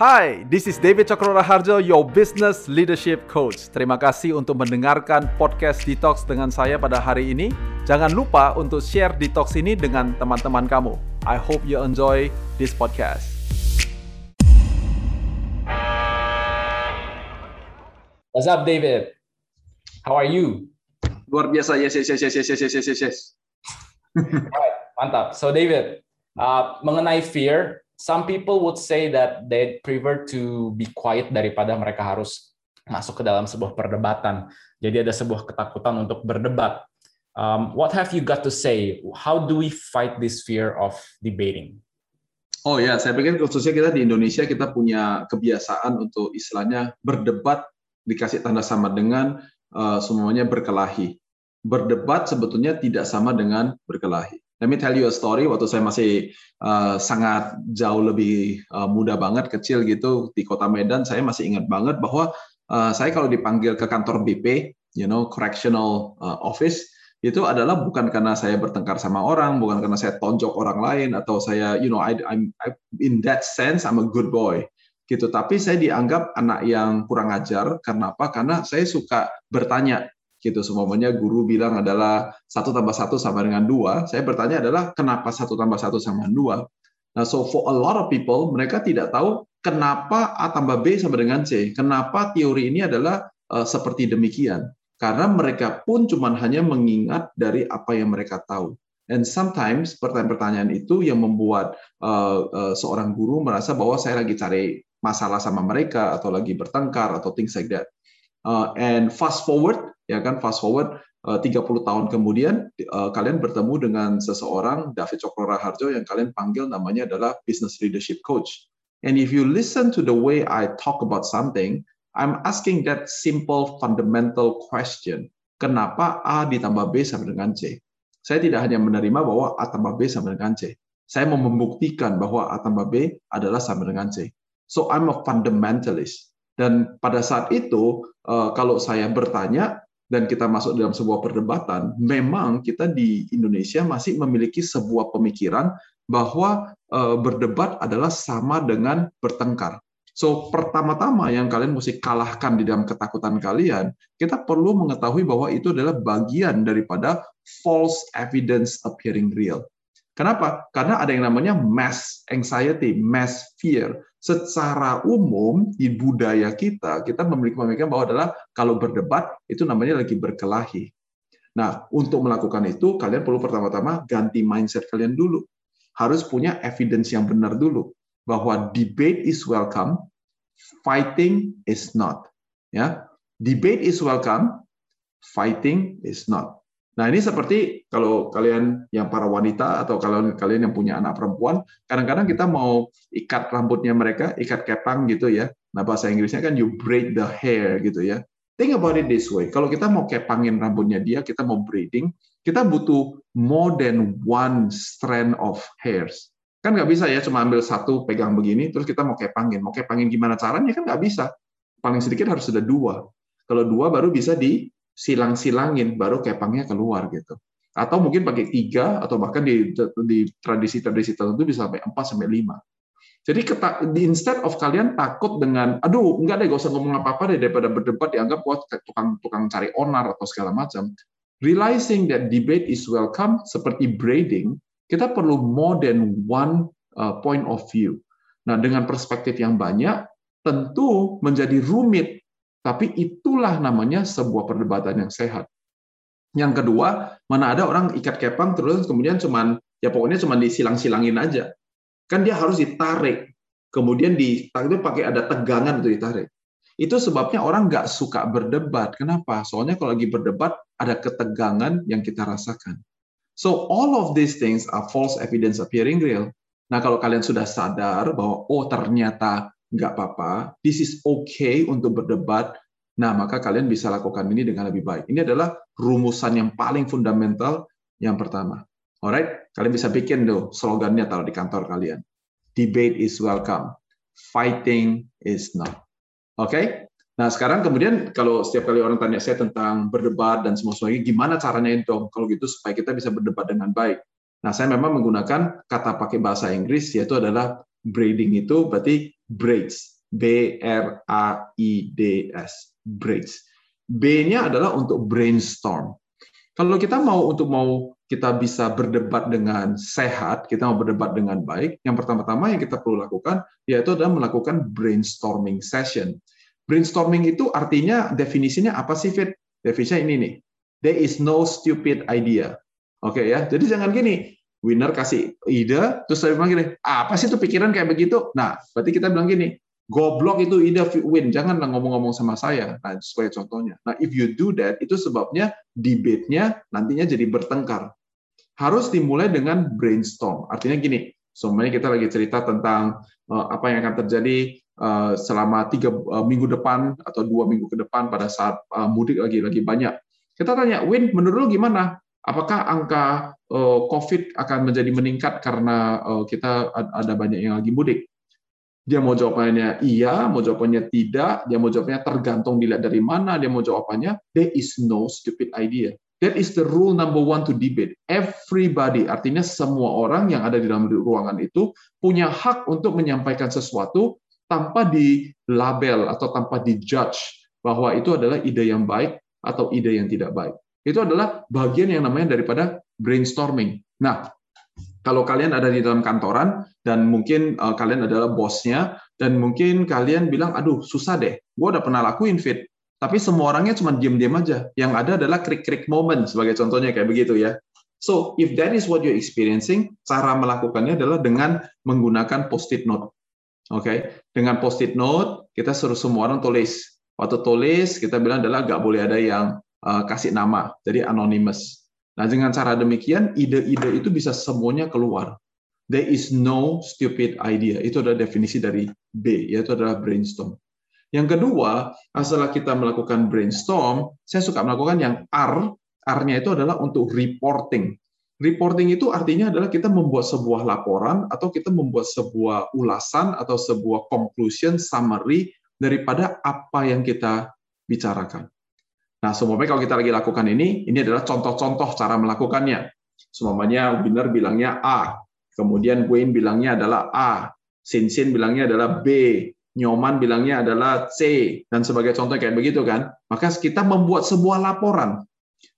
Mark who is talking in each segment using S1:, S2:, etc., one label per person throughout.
S1: Hai, this is David Cokro Harjo, your business leadership coach. Terima kasih untuk mendengarkan podcast Detox dengan saya pada hari ini. Jangan lupa untuk share Detox ini dengan teman-teman kamu. I hope you enjoy this podcast.
S2: What's up, David? How are you?
S3: Luar biasa, yes, yes, yes, yes, yes, yes, yes, yes, yes.
S2: Alright, mantap. So, David, uh, mengenai fear, some people would say that they prefer to be quiet daripada mereka harus masuk ke dalam sebuah perdebatan. Jadi ada sebuah ketakutan untuk berdebat. Um, what have you got to say? How do we fight this fear of debating?
S3: Oh ya, saya pikir khususnya kita di Indonesia kita punya kebiasaan untuk istilahnya berdebat dikasih tanda sama dengan uh, semuanya berkelahi. Berdebat sebetulnya tidak sama dengan berkelahi. Let me tell you a story. Waktu saya masih uh, sangat jauh lebih uh, muda banget, kecil gitu di kota Medan, saya masih ingat banget bahwa uh, saya kalau dipanggil ke kantor BP, you know, correctional uh, office, itu adalah bukan karena saya bertengkar sama orang, bukan karena saya tonjok orang lain atau saya, you know, I, I'm I, in that sense I'm a good boy gitu. Tapi saya dianggap anak yang kurang ajar karena apa? Karena saya suka bertanya gitu. Semuanya guru bilang adalah satu tambah satu sama dengan dua. Saya bertanya adalah kenapa satu tambah satu sama dengan dua? Nah so for a lot of people mereka tidak tahu kenapa a tambah b sama dengan c. Kenapa teori ini adalah uh, seperti demikian? Karena mereka pun cuma hanya mengingat dari apa yang mereka tahu. And sometimes pertanyaan-pertanyaan itu yang membuat uh, uh, seorang guru merasa bahwa saya lagi cari masalah sama mereka atau lagi bertengkar atau things like that. Uh, and fast forward ya kan fast forward uh, 30 tahun kemudian uh, kalian bertemu dengan seseorang David Cokro Raharjo yang kalian panggil namanya adalah business leadership coach. And if you listen to the way I talk about something, I'm asking that simple fundamental question. Kenapa A ditambah B sama dengan C? Saya tidak hanya menerima bahwa A tambah B sama dengan C. Saya mau membuktikan bahwa A tambah B adalah sama dengan C. So I'm a fundamentalist. Dan pada saat itu, eh, kalau saya bertanya, dan kita masuk dalam sebuah perdebatan, memang kita di Indonesia masih memiliki sebuah pemikiran bahwa uh, berdebat adalah sama dengan bertengkar. So pertama-tama yang kalian mesti kalahkan di dalam ketakutan kalian, kita perlu mengetahui bahwa itu adalah bagian daripada false evidence appearing real. Kenapa? Karena ada yang namanya mass anxiety, mass fear secara umum di budaya kita kita memiliki pemikiran bahwa adalah kalau berdebat itu namanya lagi berkelahi. Nah, untuk melakukan itu kalian perlu pertama-tama ganti mindset kalian dulu. Harus punya evidence yang benar dulu bahwa debate is welcome, fighting is not. Ya, debate is welcome, fighting is not. Nah, ini seperti kalau kalian yang para wanita atau kalau kalian yang punya anak perempuan, kadang-kadang kita mau ikat rambutnya mereka, ikat kepang gitu ya. Nah, bahasa Inggrisnya kan you braid the hair gitu ya. Think about it this way. Kalau kita mau kepangin rambutnya dia, kita mau braiding, kita butuh more than one strand of hairs. Kan nggak bisa ya cuma ambil satu pegang begini, terus kita mau kepangin. Mau kepangin gimana caranya kan nggak bisa. Paling sedikit harus ada dua. Kalau dua baru bisa di silang-silangin baru kepangnya keluar gitu. Atau mungkin pakai tiga atau bahkan di di tradisi-tradisi tertentu bisa sampai empat sampai lima. Jadi di instead of kalian takut dengan, aduh enggak deh, gak usah ngomong apa-apa deh daripada berdebat dianggap wah tukang-tukang cari onar atau segala macam. Realizing that debate is welcome seperti braiding, kita perlu more than one uh, point of view. Nah, dengan perspektif yang banyak, tentu menjadi rumit tapi itulah namanya sebuah perdebatan yang sehat. Yang kedua, mana ada orang ikat kepang terus kemudian cuman ya pokoknya cuma disilang-silangin aja. Kan dia harus ditarik. Kemudian di itu pakai ada tegangan untuk ditarik. Itu sebabnya orang nggak suka berdebat. Kenapa? Soalnya kalau lagi berdebat ada ketegangan yang kita rasakan. So all of these things are false evidence appearing real. Nah kalau kalian sudah sadar bahwa oh ternyata nggak apa-apa, this is okay untuk berdebat, nah maka kalian bisa lakukan ini dengan lebih baik. Ini adalah rumusan yang paling fundamental yang pertama. Alright, kalian bisa bikin tuh slogannya taruh di kantor kalian. Debate is welcome, fighting is not. Oke? Okay? Nah, sekarang kemudian kalau setiap kali orang tanya saya tentang berdebat dan semua semuanya, gimana caranya itu? Kalau gitu supaya kita bisa berdebat dengan baik. Nah, saya memang menggunakan kata pakai bahasa Inggris yaitu adalah braiding itu berarti braids. B R A I D S. Braids. B-nya adalah untuk brainstorm. Kalau kita mau untuk mau kita bisa berdebat dengan sehat, kita mau berdebat dengan baik, yang pertama-tama yang kita perlu lakukan yaitu adalah melakukan brainstorming session. Brainstorming itu artinya definisinya apa sih Fit? Definisinya ini nih. There is no stupid idea. Oke okay, ya. Jadi jangan gini, winner kasih ide, terus saya bilang gini, apa sih itu pikiran kayak begitu? Nah, berarti kita bilang gini, goblok itu ide win, janganlah ngomong-ngomong sama saya. Nah, sebagai contohnya. Nah, if you do that, itu sebabnya debate-nya nantinya jadi bertengkar harus dimulai dengan brainstorm. Artinya gini, semuanya kita lagi cerita tentang uh, apa yang akan terjadi uh, selama tiga uh, minggu depan atau dua minggu ke depan pada saat mudik lagi lagi banyak. Kita tanya, Win, menurut lu gimana? Apakah angka uh, COVID akan menjadi meningkat karena uh, kita ada banyak yang lagi mudik? Dia mau jawabannya iya, mau jawabannya tidak, dia mau jawabnya tergantung dilihat dari mana, dia mau jawabannya there is no stupid idea. That is the rule number one to debate. Everybody, artinya semua orang yang ada di dalam ruangan itu punya hak untuk menyampaikan sesuatu tanpa di label atau tanpa di judge bahwa itu adalah ide yang baik atau ide yang tidak baik. Itu adalah bagian yang namanya daripada brainstorming. Nah, kalau kalian ada di dalam kantoran dan mungkin uh, kalian adalah bosnya dan mungkin kalian bilang, aduh susah deh, gue udah pernah lakuin fit, tapi semua orangnya cuma diam-diam aja. Yang ada adalah krik-krik moment sebagai contohnya kayak begitu ya. So, if that is what you're experiencing, cara melakukannya adalah dengan menggunakan post-it note. Oke, okay? dengan post-it note kita suruh semua orang tulis. Waktu tulis kita bilang adalah nggak boleh ada yang kasih nama, jadi anonymous. Nah, dengan cara demikian ide-ide itu bisa semuanya keluar. There is no stupid idea. Itu adalah definisi dari B, yaitu adalah brainstorm. Yang kedua, setelah kita melakukan brainstorm, saya suka melakukan yang R. R-nya itu adalah untuk reporting. Reporting itu artinya adalah kita membuat sebuah laporan atau kita membuat sebuah ulasan atau sebuah conclusion summary daripada apa yang kita bicarakan. Nah, semuanya kalau kita lagi lakukan ini, ini adalah contoh-contoh cara melakukannya. Semuanya winner bilangnya A, kemudian Wayne bilangnya adalah A, Sinsin bilangnya adalah B, Nyoman bilangnya adalah C dan sebagai contoh kayak begitu kan. Maka kita membuat sebuah laporan.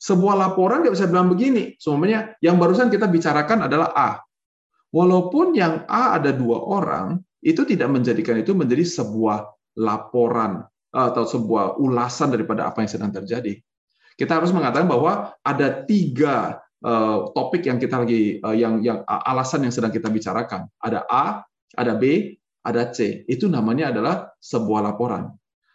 S3: Sebuah laporan nggak bisa bilang begini. Semuanya yang barusan kita bicarakan adalah A. Walaupun yang A ada dua orang, itu tidak menjadikan itu menjadi sebuah laporan atau sebuah ulasan daripada apa yang sedang terjadi. Kita harus mengatakan bahwa ada tiga uh, topik yang kita lagi uh, yang yang alasan yang sedang kita bicarakan. Ada A, ada B, ada C. Itu namanya adalah sebuah laporan.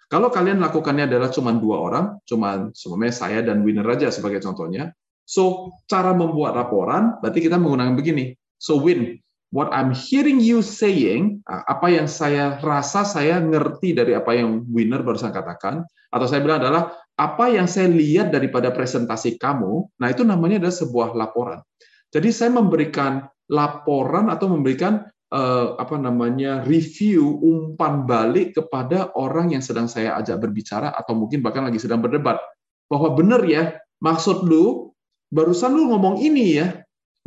S3: Kalau kalian lakukannya adalah cuma dua orang, cuma semuanya saya dan winner aja sebagai contohnya. So, cara membuat laporan, berarti kita menggunakan begini. So, win, what I'm hearing you saying, apa yang saya rasa saya ngerti dari apa yang winner barusan katakan, atau saya bilang adalah apa yang saya lihat daripada presentasi kamu, nah itu namanya adalah sebuah laporan. Jadi saya memberikan laporan atau memberikan uh, apa namanya review umpan balik kepada orang yang sedang saya ajak berbicara atau mungkin bahkan lagi sedang berdebat bahwa benar ya maksud lu barusan lu ngomong ini ya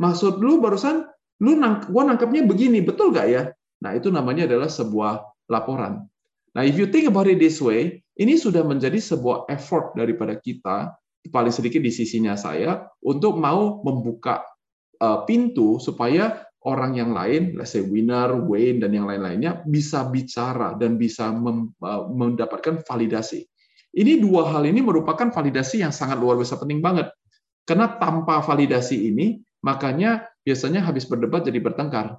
S3: maksud lu barusan lu nang gua nangkepnya begini betul gak ya nah itu namanya adalah sebuah laporan nah if you think about it this way ini sudah menjadi sebuah effort daripada kita paling sedikit di sisinya saya untuk mau membuka uh, pintu supaya orang yang lain, let's say winner, Wayne, dan yang lain-lainnya bisa bicara dan bisa uh, mendapatkan validasi. Ini dua hal ini merupakan validasi yang sangat luar biasa penting banget. Karena tanpa validasi ini, makanya biasanya habis berdebat jadi bertengkar.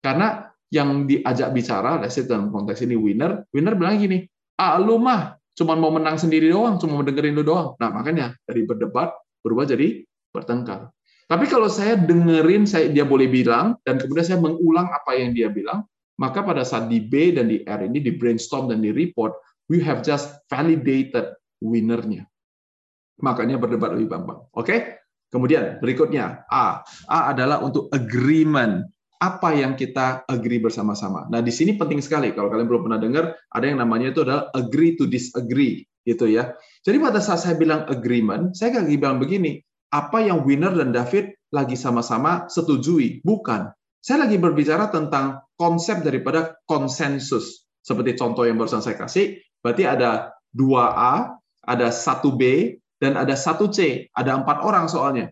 S3: Karena yang diajak bicara, let's say dalam konteks ini winner, winner bilang gini, ah lu mah cuma mau menang sendiri doang, cuma mau dengerin lu doang. Nah makanya dari berdebat berubah jadi bertengkar. Tapi kalau saya dengerin, saya dia boleh bilang, dan kemudian saya mengulang apa yang dia bilang, maka pada saat di B dan di R ini, di brainstorm dan di report, we have just validated winnernya. Makanya berdebat lebih gampang. Oke? Okay? Kemudian berikutnya A. A adalah untuk agreement. Apa yang kita agree bersama-sama. Nah, di sini penting sekali. Kalau kalian belum pernah dengar, ada yang namanya itu adalah agree to disagree, gitu ya. Jadi pada saat saya bilang agreement, saya lagi bilang begini, apa yang Winner dan David lagi sama-sama setujui. Bukan. Saya lagi berbicara tentang konsep daripada konsensus. Seperti contoh yang barusan saya kasih, berarti ada 2A, ada 1B, dan ada 1C. Ada empat orang soalnya.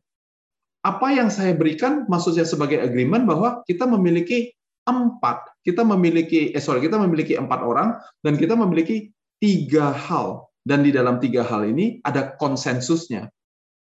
S3: Apa yang saya berikan maksudnya sebagai agreement bahwa kita memiliki empat, kita memiliki, eh sorry, kita memiliki empat orang, dan kita memiliki tiga hal. Dan di dalam tiga hal ini ada konsensusnya.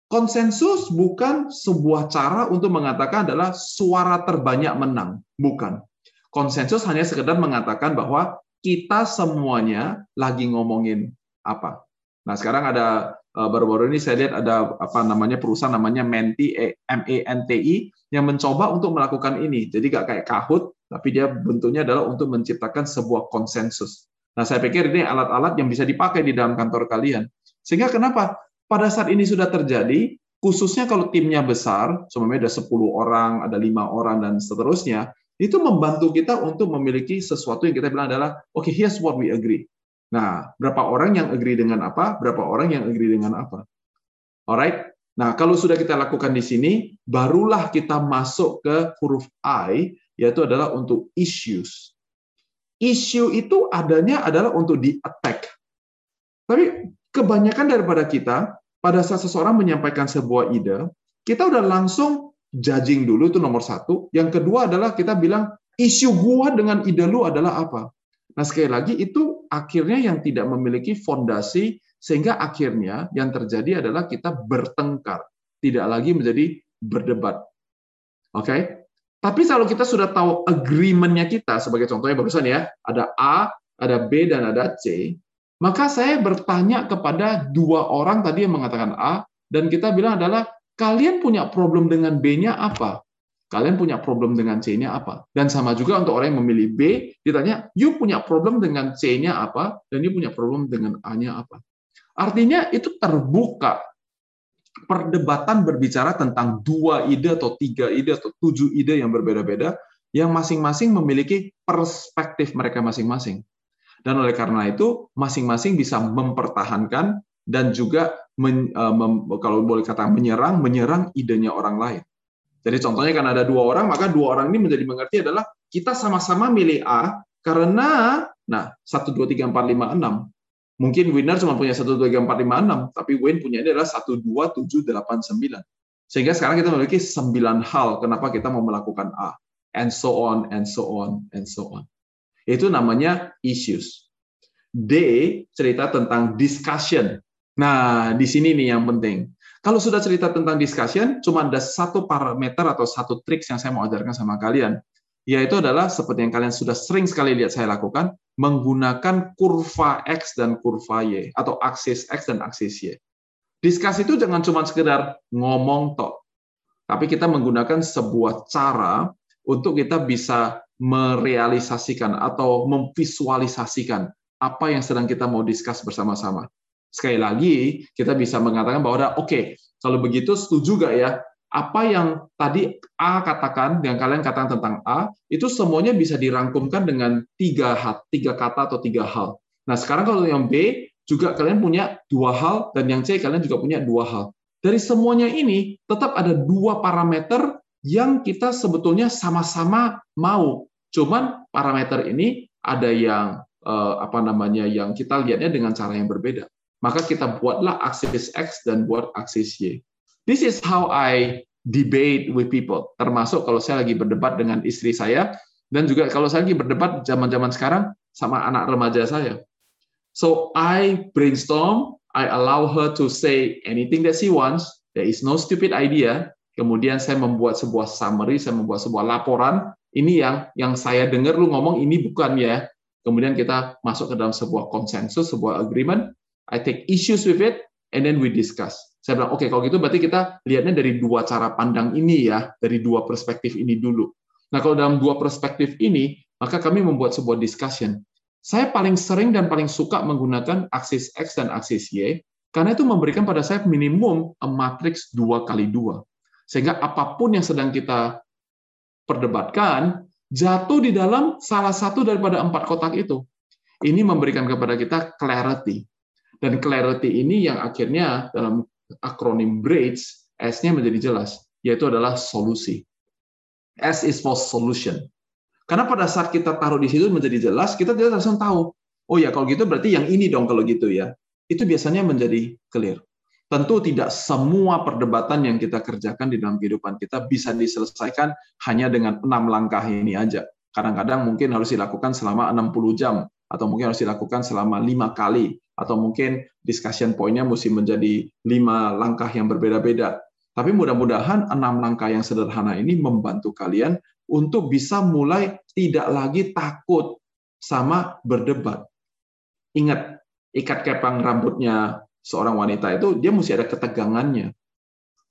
S3: Konsensus bukan sebuah cara untuk mengatakan adalah suara terbanyak menang, bukan. Konsensus hanya sekedar mengatakan bahwa kita semuanya lagi ngomongin apa. Nah, sekarang ada baru-baru ini saya lihat ada apa namanya perusahaan namanya Menti eh, M E N T I yang mencoba untuk melakukan ini. Jadi gak kayak Kahoot, tapi dia bentuknya adalah untuk menciptakan sebuah konsensus. Nah, saya pikir ini alat-alat yang bisa dipakai di dalam kantor kalian. Sehingga kenapa? pada saat ini sudah terjadi, khususnya kalau timnya besar, semuanya ada 10 orang, ada lima orang, dan seterusnya, itu membantu kita untuk memiliki sesuatu yang kita bilang adalah, oke, okay, here's what we agree. Nah, berapa orang yang agree dengan apa, berapa orang yang agree dengan apa. Alright? Nah, kalau sudah kita lakukan di sini, barulah kita masuk ke huruf I, yaitu adalah untuk issues. Issue itu adanya adalah untuk di-attack. Tapi kebanyakan daripada kita pada saat seseorang menyampaikan sebuah ide, kita udah langsung judging dulu itu nomor satu. Yang kedua adalah kita bilang isu gua dengan ide lu adalah apa. Nah sekali lagi itu akhirnya yang tidak memiliki fondasi sehingga akhirnya yang terjadi adalah kita bertengkar, tidak lagi menjadi berdebat. Oke? Okay? Tapi kalau kita sudah tahu agreement-nya kita, sebagai contohnya barusan ya, ada A, ada B, dan ada C, maka saya bertanya kepada dua orang tadi yang mengatakan A, dan kita bilang adalah, kalian punya problem dengan B-nya apa? Kalian punya problem dengan C-nya apa? Dan sama juga untuk orang yang memilih B, ditanya, you punya problem dengan C-nya apa? Dan you punya problem dengan A-nya apa? Artinya itu terbuka. Perdebatan berbicara tentang dua ide atau tiga ide atau tujuh ide yang berbeda-beda, yang masing-masing memiliki perspektif mereka masing-masing. Dan oleh karena itu, masing-masing bisa mempertahankan dan juga men, mem, kalau boleh kata menyerang, menyerang idenya orang lain. Jadi contohnya kan ada dua orang, maka dua orang ini menjadi mengerti adalah kita sama-sama milih A karena nah 1 2 3 4 5 6. Mungkin winner cuma punya 1 2 3 4 5 6, tapi win punya ini adalah 1 2 7 8 9. Sehingga sekarang kita memiliki 9 hal kenapa kita mau melakukan A. And so on and so on and so on. Itu namanya issues. D cerita tentang discussion. Nah, di sini nih yang penting. Kalau sudah cerita tentang discussion, cuma ada satu parameter atau satu trik yang saya mau ajarkan sama kalian, yaitu adalah seperti yang kalian sudah sering sekali lihat saya lakukan, menggunakan kurva X dan kurva Y, atau aksis X dan aksis Y. Diskusi itu jangan cuma sekedar ngomong tok, tapi kita menggunakan sebuah cara untuk kita bisa merealisasikan atau memvisualisasikan apa yang sedang kita mau discuss bersama-sama. Sekali lagi, kita bisa mengatakan bahwa oke, okay, kalau begitu setuju gak ya? Apa yang tadi A katakan, yang kalian katakan tentang A, itu semuanya bisa dirangkumkan dengan tiga, tiga kata atau tiga hal. Nah, sekarang kalau yang B, juga kalian punya dua hal, dan yang C kalian juga punya dua hal. Dari semuanya ini, tetap ada dua parameter yang kita sebetulnya sama-sama mau. Cuman parameter ini ada yang eh, apa namanya yang kita lihatnya dengan cara yang berbeda. Maka kita buatlah aksis X dan buat aksis Y. This is how I debate with people. Termasuk kalau saya lagi berdebat dengan istri saya dan juga kalau saya lagi berdebat zaman-zaman sekarang sama anak remaja saya. So I brainstorm, I allow her to say anything that she wants. There is no stupid idea kemudian saya membuat sebuah summary, saya membuat sebuah laporan, ini yang yang saya dengar lu ngomong ini bukan ya. Kemudian kita masuk ke dalam sebuah konsensus, sebuah agreement, I take issues with it, and then we discuss. Saya bilang, oke okay, kalau gitu berarti kita lihatnya dari dua cara pandang ini ya, dari dua perspektif ini dulu. Nah kalau dalam dua perspektif ini, maka kami membuat sebuah discussion. Saya paling sering dan paling suka menggunakan aksis X dan aksis Y, karena itu memberikan pada saya minimum a matrix dua kali dua. Sehingga apa pun yang sedang kita perdebatkan, jatuh di dalam salah satu daripada empat kotak itu. Ini memberikan kepada kita clarity. Dan clarity ini yang akhirnya dalam akronim BRIDGE, S-nya menjadi jelas, yaitu adalah solusi. S is for solution. Karena pada saat kita taruh di situ menjadi jelas, kita tidak langsung tahu. Oh ya, kalau gitu berarti yang ini dong kalau gitu ya. Itu biasanya menjadi clear. Tentu tidak semua perdebatan yang kita kerjakan di dalam kehidupan kita bisa diselesaikan hanya dengan enam langkah ini aja. Kadang-kadang mungkin harus dilakukan selama 60 jam, atau mungkin harus dilakukan selama lima kali, atau mungkin discussion point-nya mesti menjadi lima langkah yang berbeda-beda. Tapi mudah-mudahan enam langkah yang sederhana ini membantu kalian untuk bisa mulai tidak lagi takut sama berdebat. Ingat, ikat kepang rambutnya seorang wanita itu dia mesti ada ketegangannya.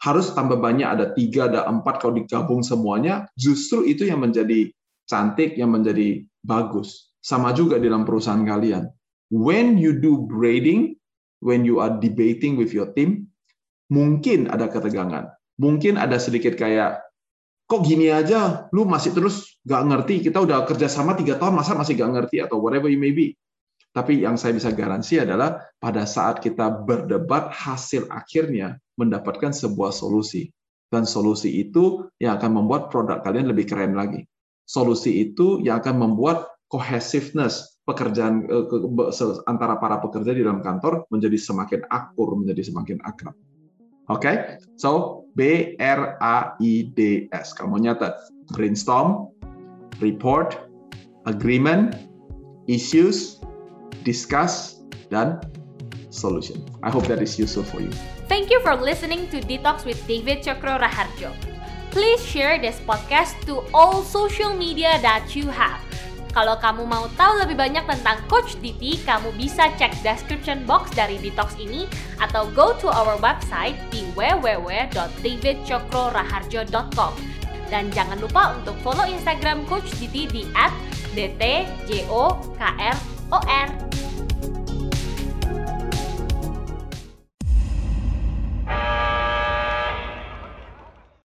S3: Harus tambah banyak, ada tiga, ada empat, kalau digabung semuanya, justru itu yang menjadi cantik, yang menjadi bagus. Sama juga dalam perusahaan kalian. When you do braiding, when you are debating with your team, mungkin ada ketegangan. Mungkin ada sedikit kayak, kok gini aja, lu masih terus gak ngerti, kita udah kerjasama tiga tahun, masa masih gak ngerti, atau whatever you may be. Tapi yang saya bisa garansi adalah pada saat kita berdebat, hasil akhirnya mendapatkan sebuah solusi. Dan solusi itu yang akan membuat produk kalian lebih keren lagi. Solusi itu yang akan membuat cohesiveness pekerjaan eh, antara para pekerja di dalam kantor menjadi semakin akur, menjadi semakin akrab. Oke, okay? so B R A I D S. Kamu nyatet brainstorm, report, agreement, issues, discuss, dan solution. I hope that is useful for you.
S4: Thank you for listening to Detox with David Chokro Raharjo. Please share this podcast to all social media that you have. Kalau kamu mau tahu lebih banyak tentang Coach Diti, kamu bisa cek description box dari Detox ini atau go to our website di www.davidcokroraharjo.com. Dan jangan lupa untuk follow Instagram Coach Diti di @dtjokr.or.